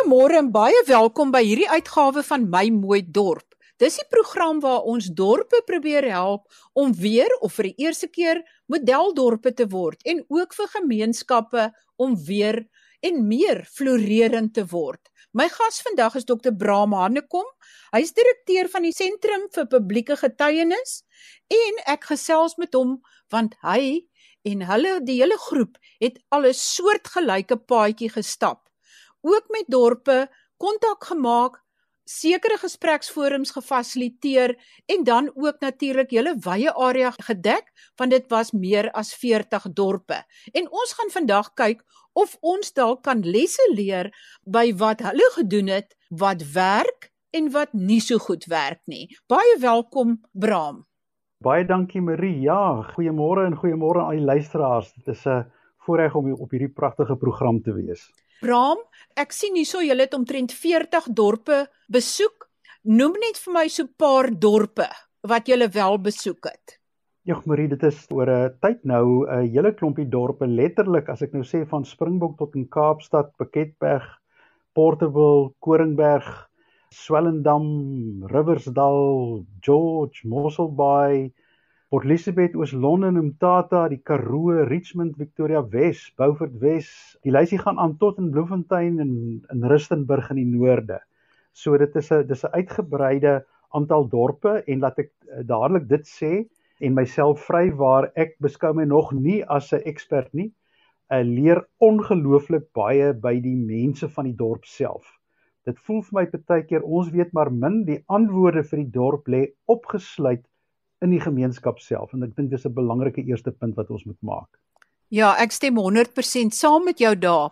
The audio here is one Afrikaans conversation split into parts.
Goeiemôre en baie welkom by hierdie uitgawe van My Mooi Dorp. Dis die program waar ons dorpe probeer help om weer of vir die eerste keer modeldorpe te word en ook vir gemeenskappe om weer en meer floreerend te word. My gas vandag is Dr. Braam Hanekom. Hy's direkteur van die Sentrum vir Publieke Getuienis en ek gesels met hom want hy en hulle die hele groep het al 'n soortgelyke paadjie gestap. Ook met dorpe kontak gemaak sekere gespreksforums gefasiliteer en dan ook natuurlik hele wye area gedek want dit was meer as 40 dorpe. En ons gaan vandag kyk of ons dalk kan lesse leer by wat hulle gedoen het wat werk en wat nie so goed werk nie. Baie welkom Braam. Baie dankie Marie. Ja, goeiemôre en goeiemôre aan al die luisteraars. Dit is 'n voorreg om op hierdie pragtige program te wees. Braam, ek sien hierso julle het omtrent 40 dorpe besoek. Noem net vir my so 'n paar dorpe wat julle wel besoek het. Ja, Marie, dit is oor 'n tyd nou 'n hele klompie dorpe letterlik as ek nou sê van Springbok tot in Kaapstad, Piketberg, Porterville, Koringberg, Swellendam, Riversdal, George, Mosselbaai, Port Elizabeth, Oos-London, Umtata, die Karoo, Richmond, Victoria Wes, Beaufort Wes. Die lysie gaan aan tot in Bloemfontein en in Rustenburg in die noorde. So dit is 'n dis 'n uitgebreide aantal dorpe en laat ek eh, dadelik dit sê en myself vry waar ek beskou my nog nie as 'n ekspert nie. Ek leer ongelooflik baie by die mense van die dorp self. Dit voel vir my baie keer ons weet maar min die antwoorde vir die dorp lê opgesluit in die gemeenskap self en ek dink dis 'n belangrike eerste punt wat ons moet maak. Ja, ek stem 100% saam met jou daar.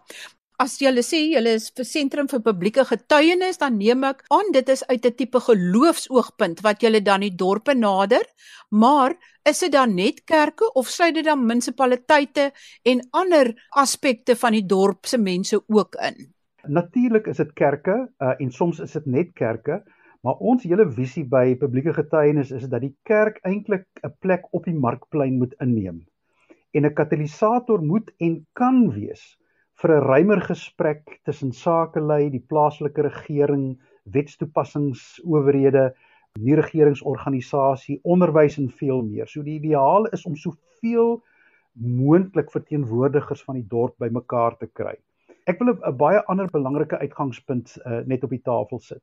As jy sê jy is vir sentrum vir publieke getuienis, dan neem ek aan dit is uit 'n tipe geloofsoogpunt wat jy dan die dorpe nader, maar is dit dan net kerke of sluit dit dan munisipaliteite en ander aspekte van die dorp se mense ook in? Natuurlik is dit kerke uh, en soms is dit net kerke, Maar ons hele visie by publieke getuienis is dat die kerk eintlik 'n plek op die markplein moet inneem en 'n katalisator moet en kan wees vir 'n ruimer gesprek tussen sakelei, die plaaslike regering, wetstoepassingsowerhede, nie regeringsorganisasie, onderwys en veel meer. So die ideaal is om soveel moontlik verteenwoordigers van die dorp bymekaar te kry. Ek wil 'n baie ander belangrike uitgangspunt uh, net op die tafel sit.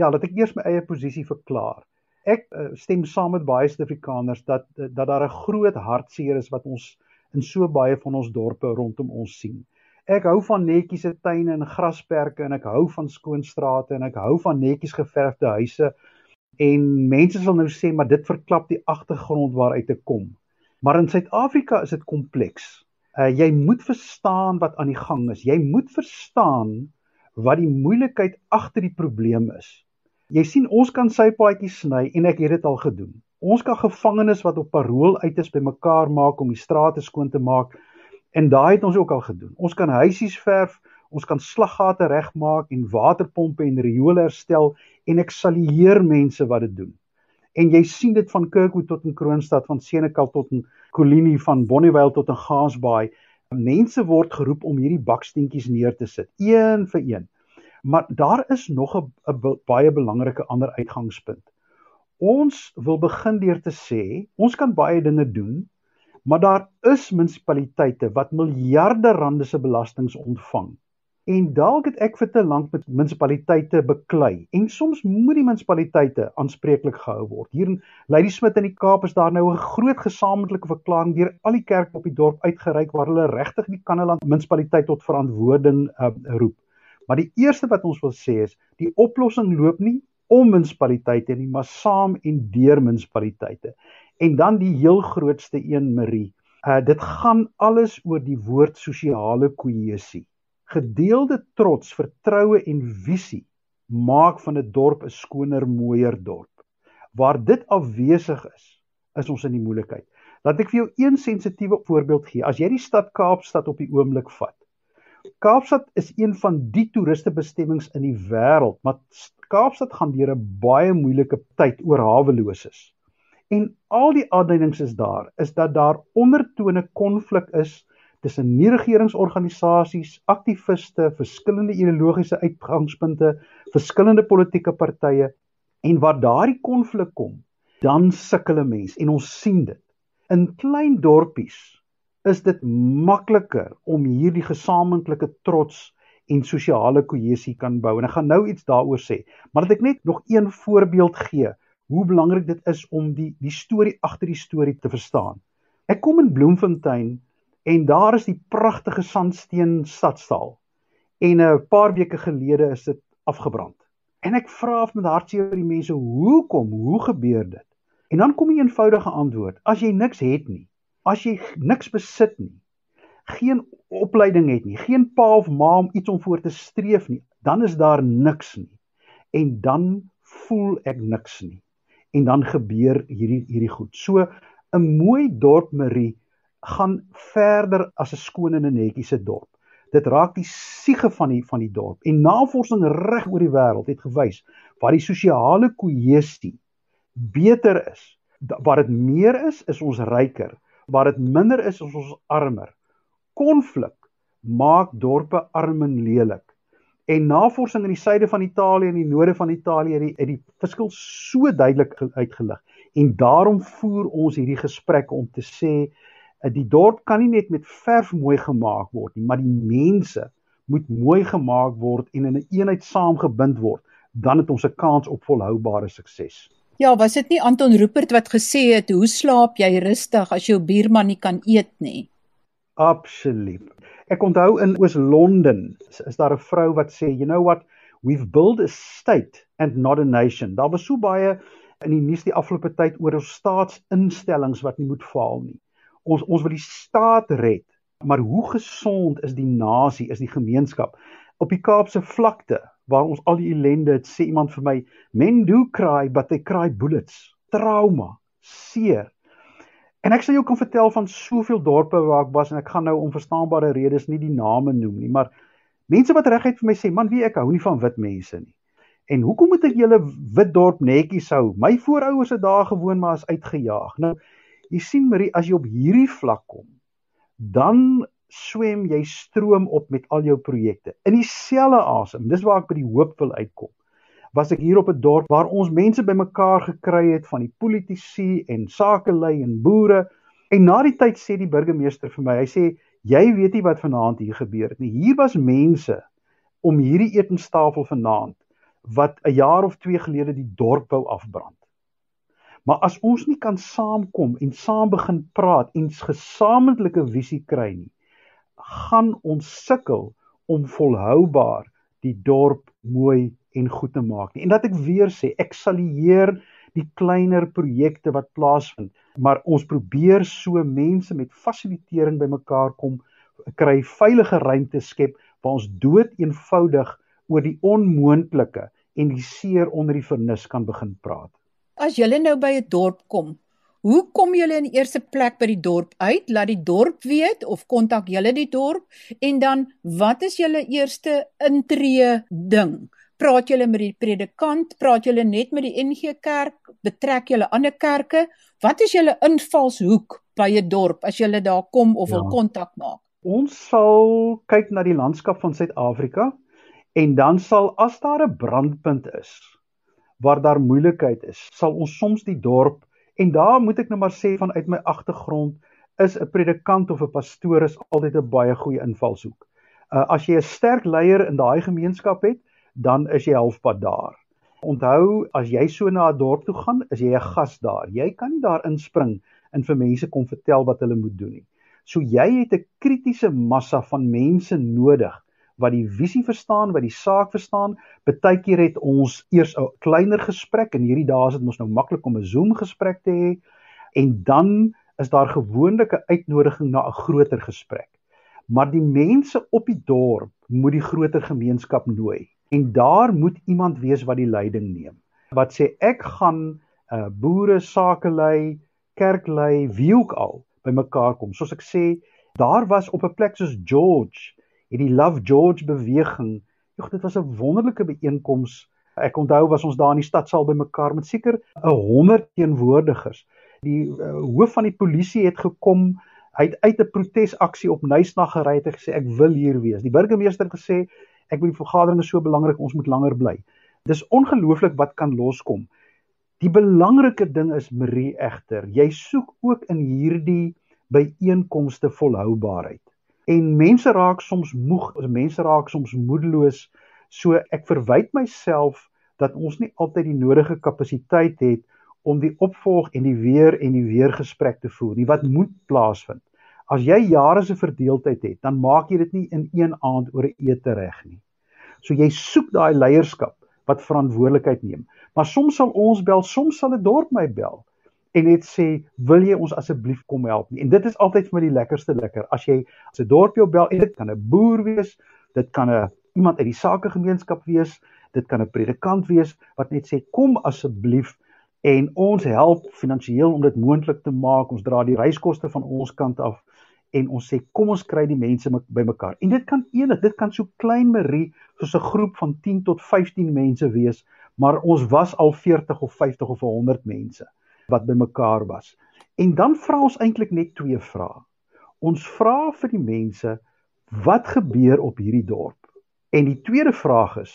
Ja, laat ek eers my eie posisie verklaar. Ek uh, stem saam met baie Suid-Afrikaners dat uh, dat daar 'n groot hartseer is wat ons in so baie van ons dorpe rondom ons sien. Ek hou van netjiese tuine en grasperke en ek hou van skoon strate en ek hou van netjies geverfde huise en mense sal nou sê maar dit verklap die agtergrond waaruit ek kom. Maar in Suid-Afrika is dit kompleks. Uh, jy moet verstaan wat aan die gang is. Jy moet verstaan wat die moeilikheid agter die probleem is. Jy sien ons kan sy paadjies sny en ek het dit al gedoen. Ons kan gevangenes wat op parol uit is bymekaar maak om die strate skoon te maak en daai het ons ook al gedoen. Ons kan huisies verf, ons kan slaggate regmaak en waterpompe en riole herstel en ek salieer mense wat dit doen. En jy sien dit van Kirkwood tot in Kroonstad, van Senekal tot in Kolini, van Bonnievale tot in Gaasbaai. Mense word geroep om hierdie baksteentjies neer te sit, een vir een. Maar daar is nog 'n baie belangrike ander uitgangspunt. Ons wil begin deur te sê, ons kan baie dinge doen, maar daar is munisipaliteite wat miljarde rande se belastings ontvang En dalk het ek vir te lank met munisipaliteite beklei en soms moet die munisipaliteite aanspreeklik gehou word. Hier in Ladysmith in die Kaap is daar nou 'n groot gesamentlike verklaring deur al die kerke op die dorp uitgereik waar hulle regtig die Kannaland munisipaliteit tot verantwoording uh, roep. Maar die eerste wat ons wil sê is, die oplossing loop nie om munisipaliteite nie, maar saam en deur munisipaliteite. En dan die heel grootste een, Marie. Uh dit gaan alles oor die woord sosiale kohesie. Gedeelde trots, vertroue en visie maak van 'n dorp 'n skoner, mooier dorp. Waar dit afwesig is, is ons in die moeilikheid. Laat ek vir jou een sensitiewe voorbeeld gee. As jy die stad Kaapstad op die oomblik vat. Kaapstad is een van die toeristebestemmings in die wêreld, maar Kaapstad gaan deur 'n baie moeilike tyd oor haweloses. En al die aanduidings is daar is dat daar ondertone konflik is tussen nie regeringsorganisasies, aktiviste, verskillende ideologiese uitgangspunte, verskillende politieke partye en waar daardie konflik kom, dan sukkel 'n mens en ons sien dit. In klein dorpies is dit makliker om hierdie gesamentlike trots en sosiale kohesie kan bou. En ek gaan nou iets daaroor sê, maar dat ek net nog een voorbeeld gee hoe belangrik dit is om die die storie agter die storie te verstaan. Ek kom in Bloemfontein en daar is die pragtige sandsteen stadsaal. En 'n paar weke gelede is dit afgebrand. En ek vra af met hartseer die mense, "Hoekom? Hoe gebeur dit?" En dan kom 'n eenvoudige antwoord: As jy niks het nie, as jy niks besit nie, geen opleiding het nie, geen pa of ma om iets om voor te streef nie, dan is daar niks nie. En dan voel ek niks nie. En dan gebeur hierdie hierdie goed. So 'n mooi dorp Marie gaan verder as 'n skoon en 'n netjiese dorp. Dit raak die siege van die van die dorp. En navorsing reg oor die wêreld het gewys waar die sosiale kohesie beter is, waar dit meer is, is ons ryker. Waar dit minder is, is ons armer. Konflik maak dorpe arm en lelik. En navorsing in die suide van Italië en die noorde van Italië het die, het die verskil so duidelik uitgelig. En daarom voer ons hierdie gesprek om te sê die dorp kan nie net met verf mooi gemaak word nie, maar die mense moet mooi gemaak word en in 'n een eenheid saamgebind word, dan het ons 'n kans op volhoubare sukses. Ja, was dit nie Anton Rupert wat gesê het hoe slaap jy rustig as jou buurman nie kan eet nie? Absoluut. Ek onthou in Oos-London is daar 'n vrou wat sê, "You know what? We've built a state and not a nation." Daar was so baie in die nuus die afgelope tyd oor ons staatsinstellings wat nie moet faal nie ons ons wil die staat red. Maar hoe gesond is die nasie, is die gemeenskap? Op die Kaapse vlakte waar ons al die ellende het, sê iemand vir my, men do cry but they cry bullets. Trauma, seer. En ek sê jou kan vertel van soveel dorpe waar ek was en ek gaan nou om verstaanbare redes nie die name noem nie, maar mense wat reguit vir my sê, man, wie ek hou nie van wit mense nie. En hoekom moet ek julle wit dorp netjies hou? My voorouers het daar gewoon maar as uitgejaag. Nou Jy sien Marie, as jy op hierdie vlak kom, dan swem jy stroom op met al jou projekte. In dieselfde asem, dis waar ek by die hoop wil uitkom. Was ek hier op 'n dorp waar ons mense bymekaar gekry het van die politici en sakelei en boere en na die tyd sê die burgemeester vir my, hy sê jy weet nie wat vanaand hier gebeur het nie. Hier was mense om hierdie etenstafel vanaand wat 'n jaar of 2 gelede die dorp wou afbrand. Maar as ons nie kan saamkom en saam begin praat en 'n gesamentlike visie kry nie, gaan ons sukkel om volhoubaar die dorp mooi en goed te maak nie. En dat ek weer sê, ek salieer die kleiner projekte wat plaasvind, maar ons probeer so mense met fasilitering bymekaar kom kry veilige ruimte skep waar ons dood eenvoudig oor die onmoontlike en die seer onder die vernis kan begin praat. As julle nou by 'n dorp kom, hoe kom julle in eerste plek by die dorp uit? Laat die dorp weet of kontak julle die dorp en dan wat is julle eerste intree ding? Praat julle met die predikant? Praat julle net met die NG Kerk? Betrek julle ander kerke? Wat is julle invalshoek by 'n dorp as julle daar kom of ja. wil kontak maak? Ons sal kyk na die landskap van Suid-Afrika en dan sal as daar 'n brandpunt is, waar daar moeilikheid is, sal ons soms die dorp en daar moet ek nou maar sê vanuit my agtergrond is 'n predikant of 'n pastoor is altyd 'n baie goeie invalshoek. Uh, as jy 'n sterk leier in daai gemeenskap het, dan is jy halfpad daar. Onthou, as jy so na 'n dorp toe gaan, is jy 'n gas daar. Jy kan nie daar inspring en vir mense kom vertel wat hulle moet doen nie. So jy het 'n kritiese massa van mense nodig wat die visie verstaan, wat die saak verstaan. Partykeer het ons eers 'n kleiner gesprek en hierdie dae is dit mos nou maklik om 'n Zoom gesprek te hê en dan is daar gewoonlik 'n uitnodiging na 'n groter gesprek. Maar die mense op die dorp moet die groter gemeenskap nooi en daar moet iemand wees wat die leiding neem. Wat sê ek gaan 'n uh, boere sakelei, kerklei, wie ook al bymekaar kom. Soos ek sê, daar was op 'n plek soos George het die Love George beweging. Jogg, dit was 'n wonderlike byeenkoms. Ek onthou was ons daar in die stadsaal bymekaar met seker 'n 100 teenwoordigers. Die uh, hoof van die polisie het gekom Hy het uit 'n protesaksie op Nysnag gery en gesê ek wil hier wees. Die burgemeester het gesê ek wil die vergadering is so belangrik, ons moet langer bly. Dis ongelooflik wat kan loskom. Die belangrike ding is Marie egter, jy soek ook in hierdie byeenkomste volhoubaarheid. En mense raak soms moeg, mense raak soms moedeloos. So ek verwyd myself dat ons nie altyd die nodige kapasiteit het om die opvolg en die weer en die weer gesprek te voer nie wat moet plaasvind. As jy jare se verdeeldheid het, dan maak jy dit nie in een aand oor 'n ete reg nie. So jy soek daai leierskap wat verantwoordelikheid neem. Maar soms sal ons bel, soms sal 'n dorp my bel en net sê, "Wil jy ons asseblief kom help nie?" En dit is altyd vir my die lekkerste lekker. As jy as 'n dorp jou bel en dit kan 'n boer wees, dit kan 'n iemand uit die sakegemeenskap wees, dit kan 'n predikant wees wat net sê, "Kom asseblief en ons help finansiëel om dit moontlik te maak. Ons dra die reiskoste van ons kant af en ons sê kom ons kry die mense bymekaar. En dit kan enig, dit kan so klein Marie soos 'n groep van 10 tot 15 mense wees, maar ons was al 40 of 50 of 100 mense wat bymekaar was. En dan vra ons eintlik net twee vrae. Ons vra vir die mense wat gebeur op hierdie dorp? En die tweede vraag is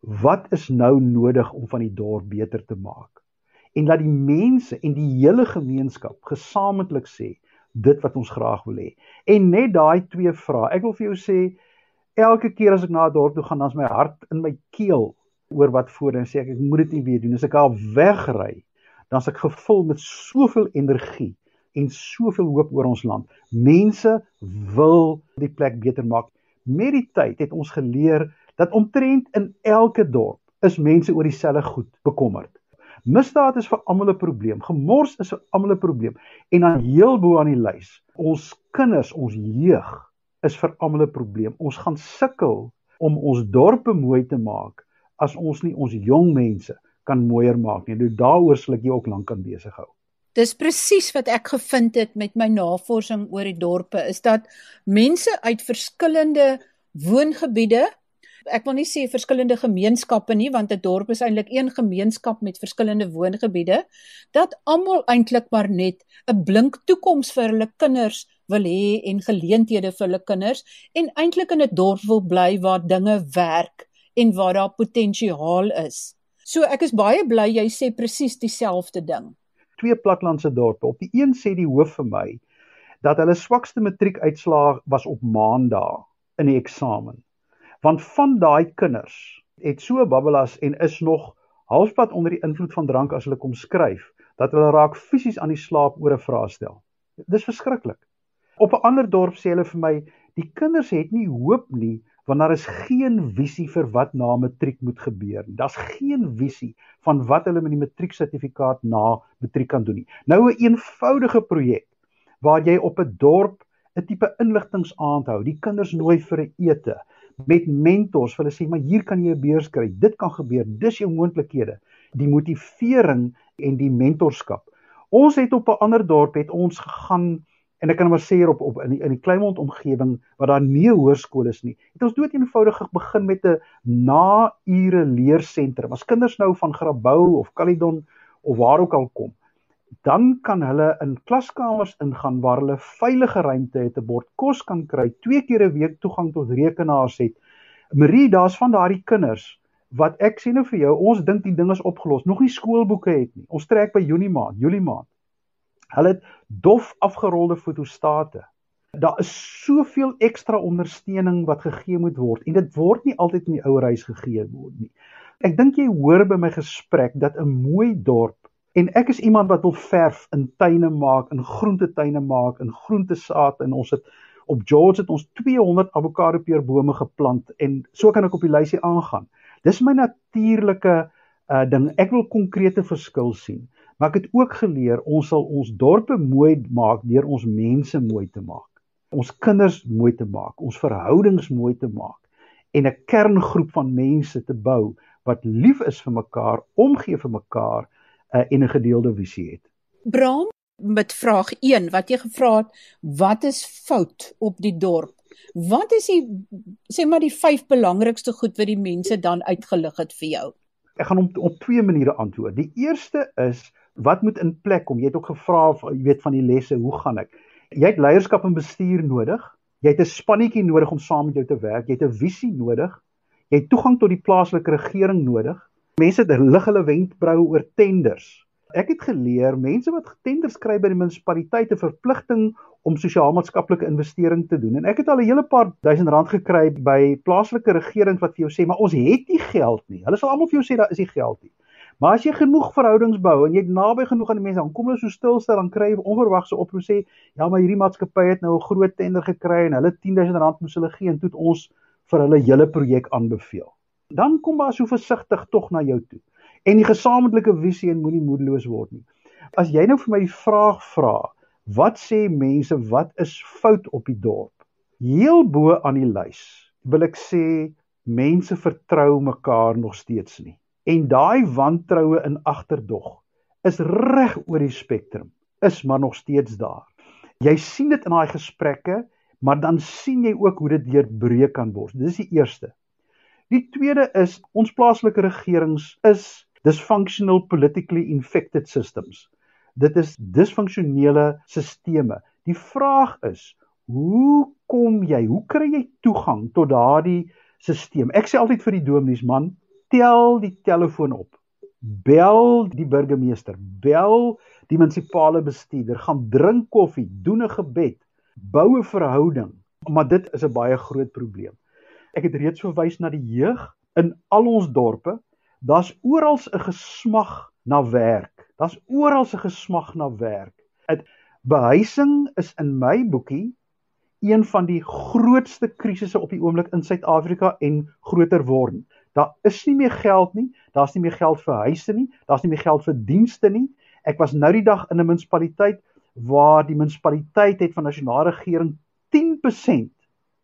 wat is nou nodig om van die dorp beter te maak? en laat die mense en die hele gemeenskap gesamentlik sê dit wat ons graag wil hê. En net daai twee vrae. Ek wil vir jou sê elke keer as ek na 'n dorp toe gaan, dan is my hart in my keel oor wat voor en sê ek ek moet dit nie weer doen. As ek al wegry, dan is ek gevul met soveel energie en soveel hoop oor ons land. Mense wil die plek beter maak. Met die tyd het ons geleer dat omtrent in elke dorp is mense oor dieselfde goed bekommerd. Misdaad is vir almal 'n probleem. Gemors is vir almal 'n probleem. En dan heel bo aan die lys, ons kinders, ons jeug is vir almal 'n probleem. Ons gaan sukkel om ons dorpe mooi te maak as ons nie ons jong mense kan mooier maak nie. Nou daaroor sal ek jou ook lank aan besig hou. Dis presies wat ek gevind het met my navorsing oor die dorpe is dat mense uit verskillende woongebiede ek wil nie sê verskillende gemeenskappe nie want 'n dorp is eintlik een gemeenskap met verskillende woongebiede dat almal eintlik maar net 'n blink toekoms vir hulle kinders wil hê en geleenthede vir hulle kinders en eintlik in 'n dorp wil bly waar dinge werk en waar daar potensiaal is. So ek is baie bly jy sê presies dieselfde ding. Twee platlandse dorpe. Op die een sê die hoof vir my dat hulle swakste matriekuitslaag was op maandag in die eksamen want van daai kinders het so babbelas en is nog halfpad onder die invloed van drank as hulle kom skryf dat hulle raak fisies aan die slaap oor 'n vraestel. Dis verskriklik. Op 'n ander dorp sê hulle vir my, die kinders het nie hoop nie want daar is geen visie vir wat na matriek moet gebeur nie. Daar's geen visie van wat hulle met die matrieksertifikaat na matriek kan doen nie. Nou 'n eenvoudige projek waar jy op 'n dorp 'n tipe inligtingsaand hou, die kinders nooi vir 'n ete, met mentors hulle sê maar hier kan jy 'n beurs kry. Dit kan gebeur. Dis jou moontlikhede. Die motivering en die mentorskap. Ons het op 'n ander dorp het ons gegaan en ek kan maar sê op op in die, in die Kleinmond omgewing waar daar nie hoërskole is nie. Het ons dood eenvoudig begin met 'n na-ure leersentrum. As kinders nou van Grabouw of Caledon of waar ook al kom, dan kan hulle in klaskamers ingaan waar hulle veilige ruimte het, 'n bord kos kan kry, twee keer 'n week toegang tot rekenaars het. Marie, daar's van daardie kinders wat ek sê nou vir jou, ons dink die ding is opgelos, nog nie skoolboeke het nie. Ons trek by Junie maand, Julie maand. Hulle het dof afgerolde fotostate. Daar is soveel ekstra ondersteuning wat gegee moet word en dit word nie altyd in die ouer huis gegee word nie. Ek dink jy hoor by my gesprek dat 'n mooi dorp En ek is iemand wat wil verf in tuine maak, in groentetuine maak, in groentesaad en ons het op George het ons 200 avokado peerbome geplant en so kan ek op die lysie aangaan. Dis my natuurlike uh ding. Ek wil konkrete verskil sien. Maar ek het ook geleer ons sal ons dorpe mooi maak deur ons mense mooi te maak. Ons kinders mooi te maak, ons verhoudings mooi te maak en 'n kerngroep van mense te bou wat lief is vir mekaar, omgee vir mekaar uh, en 'n gedeelde visie het. Bram met vraag 1 wat jy gevra het, wat is fout op die dorp? Wat is die sê maar die vyf belangrikste goed wat die mense dan uitgelig het vir jou? Ek gaan op op twee maniere antwoord. Die eerste is wat moet in plek kom? Jy het ook gevra of jy weet van die lesse, hoe gaan ek? Jy het leierskap en bestuur nodig. Jy het 'n spannetjie nodig om saam met jou te werk. Jy het 'n visie nodig. Jy het toegang tot die plaaslike regering nodig. Mense lig hulle wenkbroue oor tenders. Ek het geleer mense wat tenders kry by die munisipaliteite verpligting om sosiaal-maatskaplike investering te doen. En ek het al 'n hele paar duisend rand gekry by plaaslike regering wat vir jou sê, "Maar ons het nie geld nie." Hulle sal almal vir jou sê daar is nie geld nie. Maar as jy genoeg verhoudings bou en jy naby genoeg aan die mense, dan kom hulle so stil staan dan kry jy onverwagse oproep sê, "Ja, maar hierdie maatskappy het nou 'n groot tender gekry en hulle 10000 rand moes hulle gee en toe het ons vir hulle hele projek aanbeveel." Dan kom maar so versigtig tog na jou toe. En die gesamentlike visie en moenie moedeloos word nie. As jy nou vir my die vraag vra, Wat sê mense wat is fout op die dorp? Heel bo aan die lys wil ek sê mense vertrou mekaar nog steeds nie. En daai wantroue in agterdog is reg oor die spektrum, is maar nog steeds daar. Jy sien dit in daai gesprekke, maar dan sien jy ook hoe dit deurbreek kan word. Dis die eerste. Die tweede is ons plaaslike regerings is dysfunctional politically infected systems dit is disfunksionele stelsels. Die vraag is, hoe kom jy, hoe kry jy toegang tot daardie stelsel? Ek sê altyd vir die dominees man, tel die telefoon op. Bel die burgemeester, bel die munisipale bestuurder, gaan drink koffie, doen 'n gebed, bou 'n verhouding, maar dit is 'n baie groot probleem. Ek het reeds verwys na die jeug in al ons dorpe. Daar's oral 'n gesmag na werk. Daar's oral se gesmag na werk. Dit behuising is in my boekie een van die grootste krisisse op die oomblik in Suid-Afrika en groter word. Daar is nie meer geld nie, daar's nie meer geld vir huise nie, daar's nie meer geld vir dienste nie. Ek was nou die dag in 'n munisipaliteit waar die munisipaliteit het van nasionale regering 10%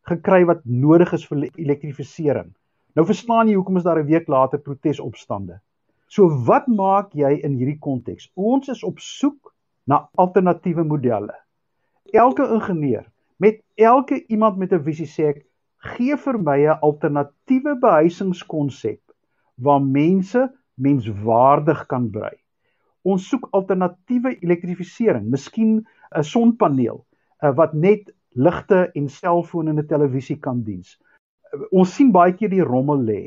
gekry wat nodig is vir elektrifisering. Nou verstaan jy hoekom is daar 'n week later protesopstande. So wat maak jy in hierdie konteks? Ons is op soek na alternatiewe modelle. Elke ingenieur met elke iemand met 'n visie sê ek gee vir my 'n alternatiewe behuisingskonsep waar mense menswaardig kan bly. Ons soek alternatiewe elektrifisering, miskien 'n sonpaneel uh, wat net ligte en selfone en 'n televisie kan dien. Ons sien baie keer die rommel lê.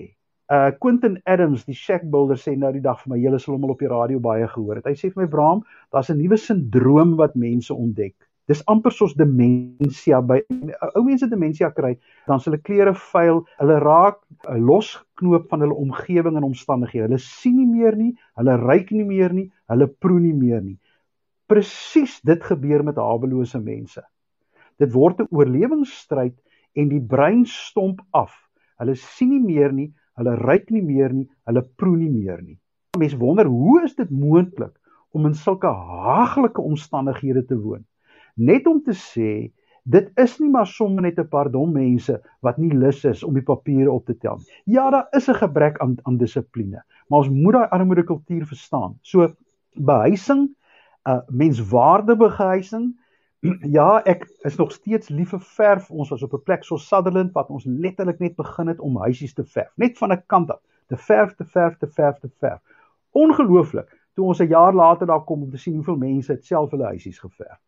Uh Quentin Adams, die shack builder sê nou die dag vir my, julle sal hom al op die radio baie gehoor het. Hy sê vir my, "Bram, daar's 'n nuwe sindroom wat mense ontdek. Dis amper soos demensie by ou mense demensie kry, dan s' hulle klere vuil, hulle raak 'n losknoop van hulle omgewing en omstandighede. Hulle sien nie meer nie, hulle ruik nie meer nie, hulle proe nie meer nie. Presies dit gebeur met hawelose mense. Dit word 'n oorlewingsstryd en die brein stomp af. Hulle sien nie meer nie, Hulle ruik nie meer nie, hulle proe nie meer nie. Mense wonder, hoe is dit moontlik om in sulke haaglike omstandighede te woon? Net om te sê, dit is nie maar sommer net 'n paar dom mense wat nie lus is om die papiere op te tel nie. Ja, daar is 'n gebrek aan aan dissipline, maar ons moet daai armoede kultuur verstaan. So behuising, uh menswaardige Ja, ek is nog steeds lief vir verf. Ons was op 'n plek so Sutherland wat ons letterlik net begin het om huisies te verf, net van 'n kant af. Te verf, te verf, te verf, te verf. Ongelooflik. Toe ons 'n jaar later daar kom om te sien hoeveel mense het self hulle huisies geverf.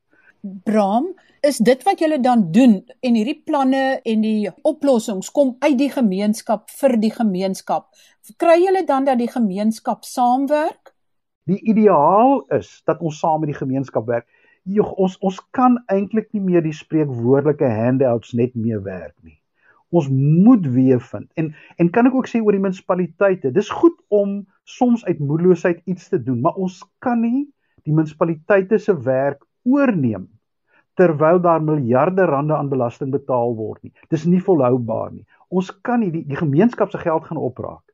Bram, is dit wat julle dan doen en hierdie planne en die oplossings kom uit die gemeenskap vir die gemeenskap. Kry julle dan dat die gemeenskap saamwerk? Die ideaal is dat ons saam met die gemeenskap werk joh, ons ons kan eintlik nie meer die spreekwoordelike handouts net meer werk nie. Ons moet weer vind. En en kan ek ook sê oor die munisipaliteite, dis goed om soms uit moedeloosheid iets te doen, maar ons kan nie die munisipaliteite se werk oorneem terwyl daar miljarde rande aan belasting betaal word nie. Dis nie volhoubaar nie. Ons kan nie die, die gemeenskap se geld gaan opraak.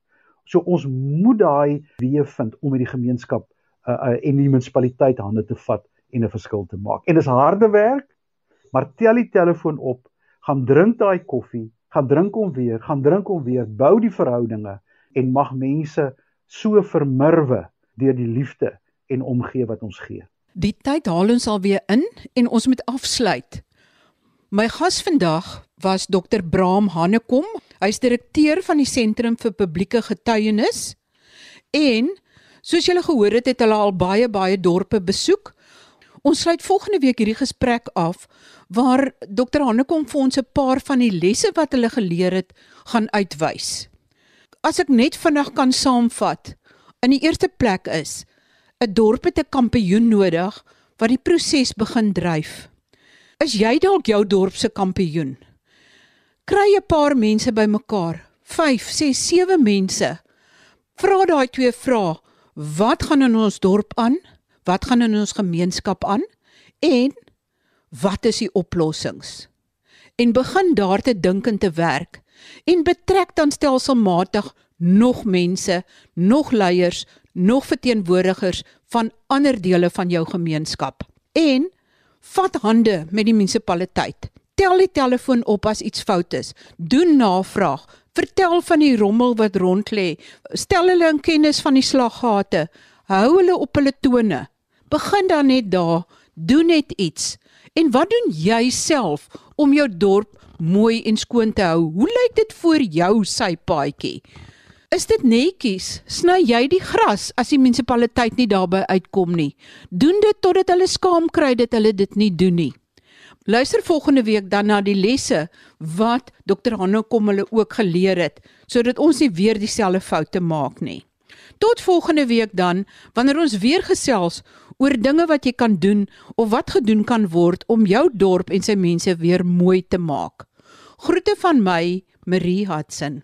So ons moet daai weë vind om met die gemeenskap uh, uh, en die munisipaliteit hande te vat en 'n verskil te maak. En dis harde werk, maar tel die telefoon op, gaan drink daai koffie, gaan drink hom weer, gaan drink hom weer, bou die verhoudinge en mag mense so vermurwe deur die liefde en omgee wat ons gee. Die tyd haal ons alweer in en ons moet afsluit. My gas vandag was Dr. Braam Hannekom. Hy's direkteur van die Sentrum vir Publieke Getuienis en soos julle gehoor het, het hulle al baie baie dorpe besoek Ons sluit volgende week hierdie gesprek af waar Dr. Hannekom vir ons 'n paar van die lesse wat hulle geleer het gaan uitwys. As ek net vinnig kan saamvat, in die eerste plek is 'n dorp het 'n kampioen nodig wat die proses begin dryf. Is jy dalk jou dorp se kampioen? Kry 'n paar mense bymekaar, 5, 6, 7 mense. Vra daai twee vrae. Wat gaan in ons dorp aan? Wat gaan in ons gemeenskap aan? En wat is die oplossings? En begin daar te dink en te werk en betrek dan stelselmatig nog mense, nog leiers, nog verteenwoordigers van ander dele van jou gemeenskap. En vat hande met die munisipaliteit. Tel die telefoon op as iets fout is. Doen navraag. Vertel van die rommel wat rond lê. Stel hulle in kennis van die slaggate. Hou hulle op hulle tone. Begin dan net daar. Doen net iets. En wat doen jy self om jou dorp mooi en skoon te hou? Hoe lyk dit vir jou sy paadjie? Is dit netjies? Sny jy die gras as die munisipaliteit nie daarby uitkom nie? Doen dit totdat hulle skaam kry dat hulle dit nie doen nie. Luister volgende week dan na die lesse wat Dr. Hanno kom hulle ook geleer het sodat ons nie weer dieselfde foute maak nie. Tot volgende week dan wanneer ons weer gesels oor dinge wat jy kan doen of wat gedoen kan word om jou dorp en sy mense weer mooi te maak. Groete van my, Marie Hudson.